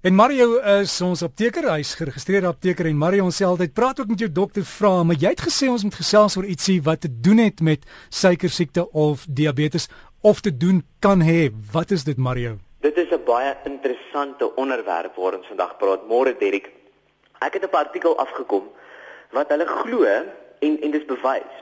En Mario is ons apteker, hy's geregistreerde apteker en Mario ons sê altyd praat ook met jou dokter vra, maar jy het gesê ons moet gesels oor ietsie wat te doen het met suiker siekte of diabetes of te doen kan hê. Wat is dit Mario? Dit is 'n baie interessante onderwerp waaroor ons vandag praat. Môre Derek. Ek het 'n artikel afgekom wat hulle glo en en dis bewys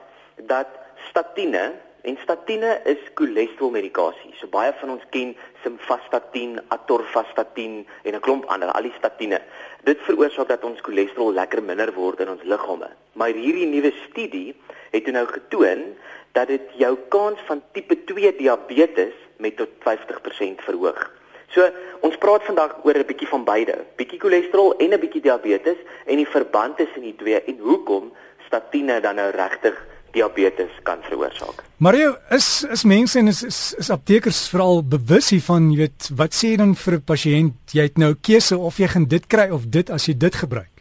dat statiene En statiene is cholesterolmedikasie. So baie van ons ken simvastatin, atorvastatin en 'n klomp ander, al die statiene. Dit veroorsaak dat ons cholesterol lekker minder word in ons liggame. Maar hierdie nuwe studie het nou getoon dat dit jou kans van tipe 2 diabetes met tot 50% verhoog. So, ons praat vandag oor 'n bietjie van beide. Bietjie cholesterol en 'n bietjie diabetes en die verband tussen die twee en hoekom statiene dan nou regtig diabetes kan veroorsaak. Mario, is is mense en is is, is aptekers veral bewus hiervan, jy weet, wat sê dan vir 'n pasiënt, jy het nou keuse of jy gaan dit kry of dit as jy dit gebruik?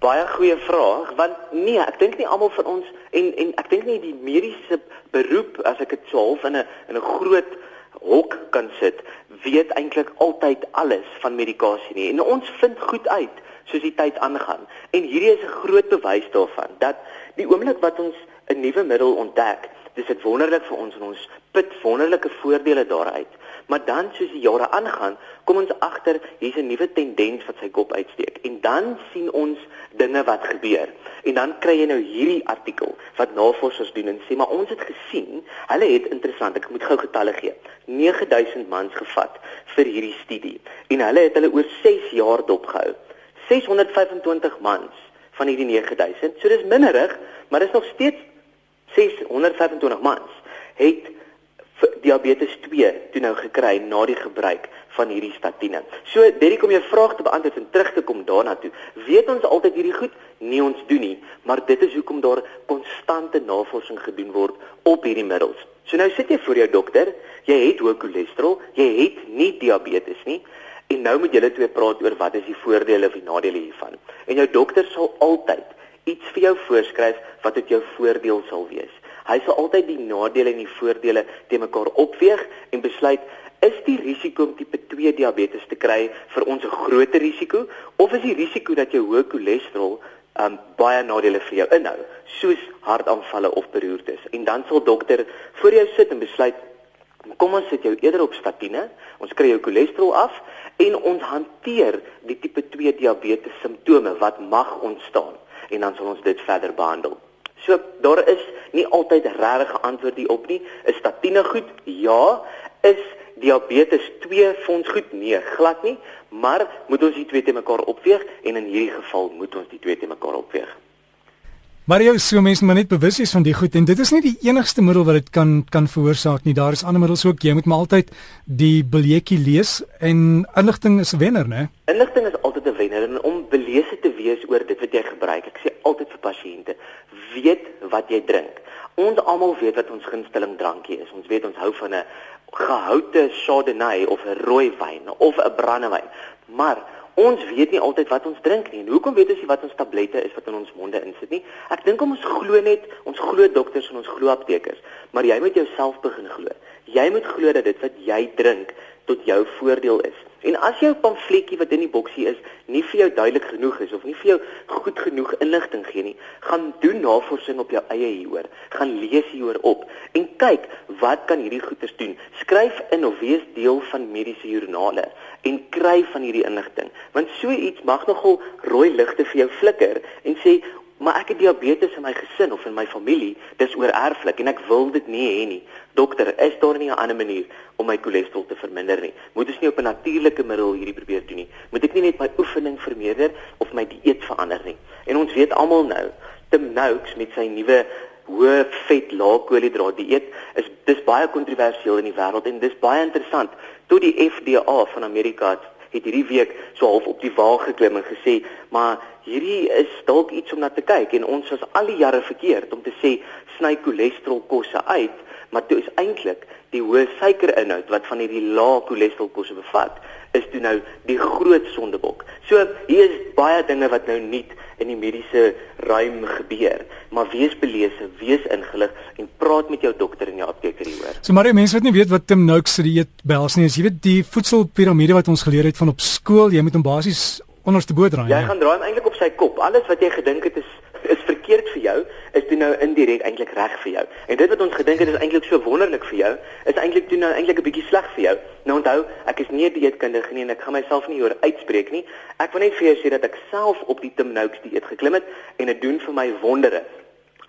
Baie goeie vraag, want nee, ek dink nie almal van ons en en ek dink nie die mediese beroep as ek dit so half in 'n in 'n groot hok kan sit, weet eintlik altyd alles van medikasie nie. En ons vind goed uit soos die tyd aangaan. En hierdie is 'n groot bewys daarvan dat die oomblik wat ons 'n nuwe middel ontdek, dis dit wonderlik vir ons en ons put wonderlike voordele daaruit. Maar dan soos die jare aangaan, kom ons agter hier's 'n nuwe tendens wat sy kop uitsteek en dan sien ons dinge wat gebeur. En dan kry jy nou hierdie artikel wat navorsers doen en sê maar ons het gesien, hulle het interessant, ek moet gou getalle gee. 9000 mans gevat vir hierdie studie en hulle het hulle oor 6 jaar dopgehou. 625 mans van hierdie 9000. So dis minderig, maar dis nog steeds 625 mans het diabetes 2 toe nou gekry na die gebruik van hierdie statiene. So Derek om jou vraag te beantwoord en terug te kom daarna toe. Weet ons altyd hierdie goed? Nee, ons doen nie, maar dit is hoekom daar konstante navorsing gedoen word op hierdie middels. So nou sit jy voor jou dokter, jy het hoë cholesterol, jy het nie diabetes nie. En nou moet julle twee praat oor wat is die voordele of die nadele hiervan. En jou dokter sal altyd iets vir jou voorskryf wat dit jou voordeel sal wees. Hy sal altyd die nadele en die voordele te mekaar opweeg en besluit is die risiko om tipe 2 diabetes te kry vir ons 'n groter risiko of is die risiko dat jou hoë cholesterol um baie nadele vir jou inhou soos hartaanvalle of beroertes en dan sal dokter voor jou sit en besluit kom ons sit jou eerder op statiene ons kry jou cholesterol af en ons hanteer die tipe 2 diabetes simptome wat mag ontstaan en dan sal ons dit verder behandel. So daar is nie altyd regtig 'n antwoord hierop nie. Is statiene goed? Ja. Is diabetes 2 fonds goed? Nee, glad nie. Maar moet ons die twee te mekaar opweeg en in hierdie geval moet ons die twee te mekaar opweeg. Maar jy sou mense maar net bewus is van die goed en dit is nie die enigste middel wat dit kan kan veroorsaak nie. Daar is ander middels ook. Jy moet maar altyd die biljetjie lees en inligting is wenner, né? Inligting is wenner en om belese te wees oor dit wat jy gebruik. Ek sê altyd vir pasiënte, weet wat jy drink. Ons almal weet wat ons gunsteling drankie is. Ons weet ons hou van 'n gehoute Chardonnay of 'n rooi wyn of 'n brandewyn. Maar ons weet nie altyd wat ons drink nie. En hoekom weet ons nie wat ons tablette is wat in ons monde insit nie? Ek dink ons glo net, ons glo dokters en ons glo aptekers, maar jy moet jouself begin glo. Jy moet glo dat dit wat jy drink tot jou voordeel is. En as jou pamfletjie wat in die boksie is nie vir jou duidelik genoeg is of nie vir jou goed genoeg inligting gee nie, gaan doen navorsing op jou eie hieroor. Gaan lees hieroor op en kyk wat kan hierdie goeters doen. Skryf in of wees deel van mediese joernale en kry van hierdie inligting. Want so iets mag nogal rooi ligte vir jou flikker en sê Maar ek het diabetes in my gesin of in my familie, dis oorerflik en ek wil dit nie hê nie. Dokter, is daar nie 'n ander manier om my cholesterol te verminder nie? Moet ons nie op 'n natuurlike middel hierdie probeer doen nie? Moet ek nie net my oefening vermeerder of my dieet verander nie? En ons weet almal nou, Tim Noakes met sy nuwe hoë vet lae koolhidraat dieet is dis baie kontroversieel in die wêreld en dis baie interessant. Toe die FDA van Amerika het hierdie week so half op die wa geklim en gesê, maar hierdie is dalk iets om na te kyk en ons was al die jare verkeerd om te sê sny cholesterol kosse uit, maar dit is eintlik die hoë suikerinhoud wat van hierdie lae cholesterol kosse bevat is toe nou die groot sondebok. So hier is baie dinge wat nou nie in die mediese ruim gebeur. Maar wees belese, wees ingelig en praat met jou dokter en jou apteker hieroor. So maar mense wat nie weet wat Tim Noakes se dieet behels nie, as jy weet die voedselpiramide wat ons geleer het van op skool, jy moet hom basies onderste bo draai. Jy gaan draai eintlik op sy kop. Alles wat jy gedink het is is verkeerd vir jou, is toe nou indirek eintlik reg vir jou. En dit wat ons gedink het is eintlik so wonderlik vir jou, is eintlik toe nou eintlik 'n bietjie sleg vir jou. Nou onthou, ek is nie 'n dieetkundige nie en ek gaan myself nie oor uitspreek nie. Ek wil net vir jou sê dat ek self op die Tim Noakes dieet geklim het en dit doen vir my wondere.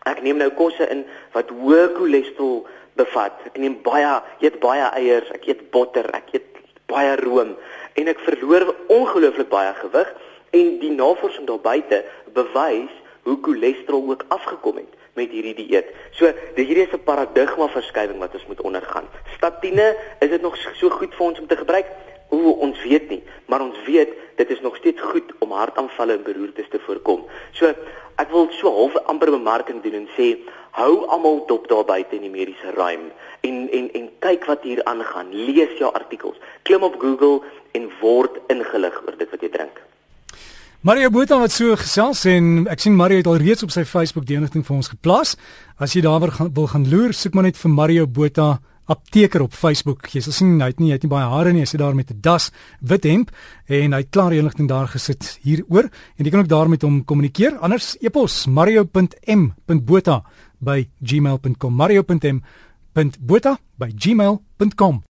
Ek neem nou kosse in wat hoë cholesterol bevat. Ek neem baie, eet baie eiers, ek eet botter, ek eet baie room en ek verloor ongelooflik baie gewig en die navorsing daar buite bewys hoe cholesterol ook afgekom het met hierdie dieet. So, hierdie is 'n paradigma verskywing wat ons moet ondergaan. Statine, is dit nog so goed vir ons om te gebruik? O, ons weet nie, maar ons weet dit is nog steeds goed om hartaanvalle en beroertes te voorkom. So, ek wil so half amper bemarking doen en sê, hou almal dop daar buite in die mediese ruim en en en kyk wat hier aangaan. Lees jou artikels. Klim op Google en word ingelig oor dit wat jy drink. Mario Botha wat so gesels en ek sien Mario het al reeds op sy Facebook die inligting vir ons geplaas. As jy daaroor gaan wil gaan loer, soek maar net vir Mario Botha apteker op Facebook. Jy sal sien hy het nie hy het nie baie hare nie, hy sit daar met 'n das, wit hemp en hy het klaar inligting daar gesit hieroor en jy kan ook daar met hom kommunikeer. Anders epos mario.m.botha by gmail.com mario.m.botha by gmail.com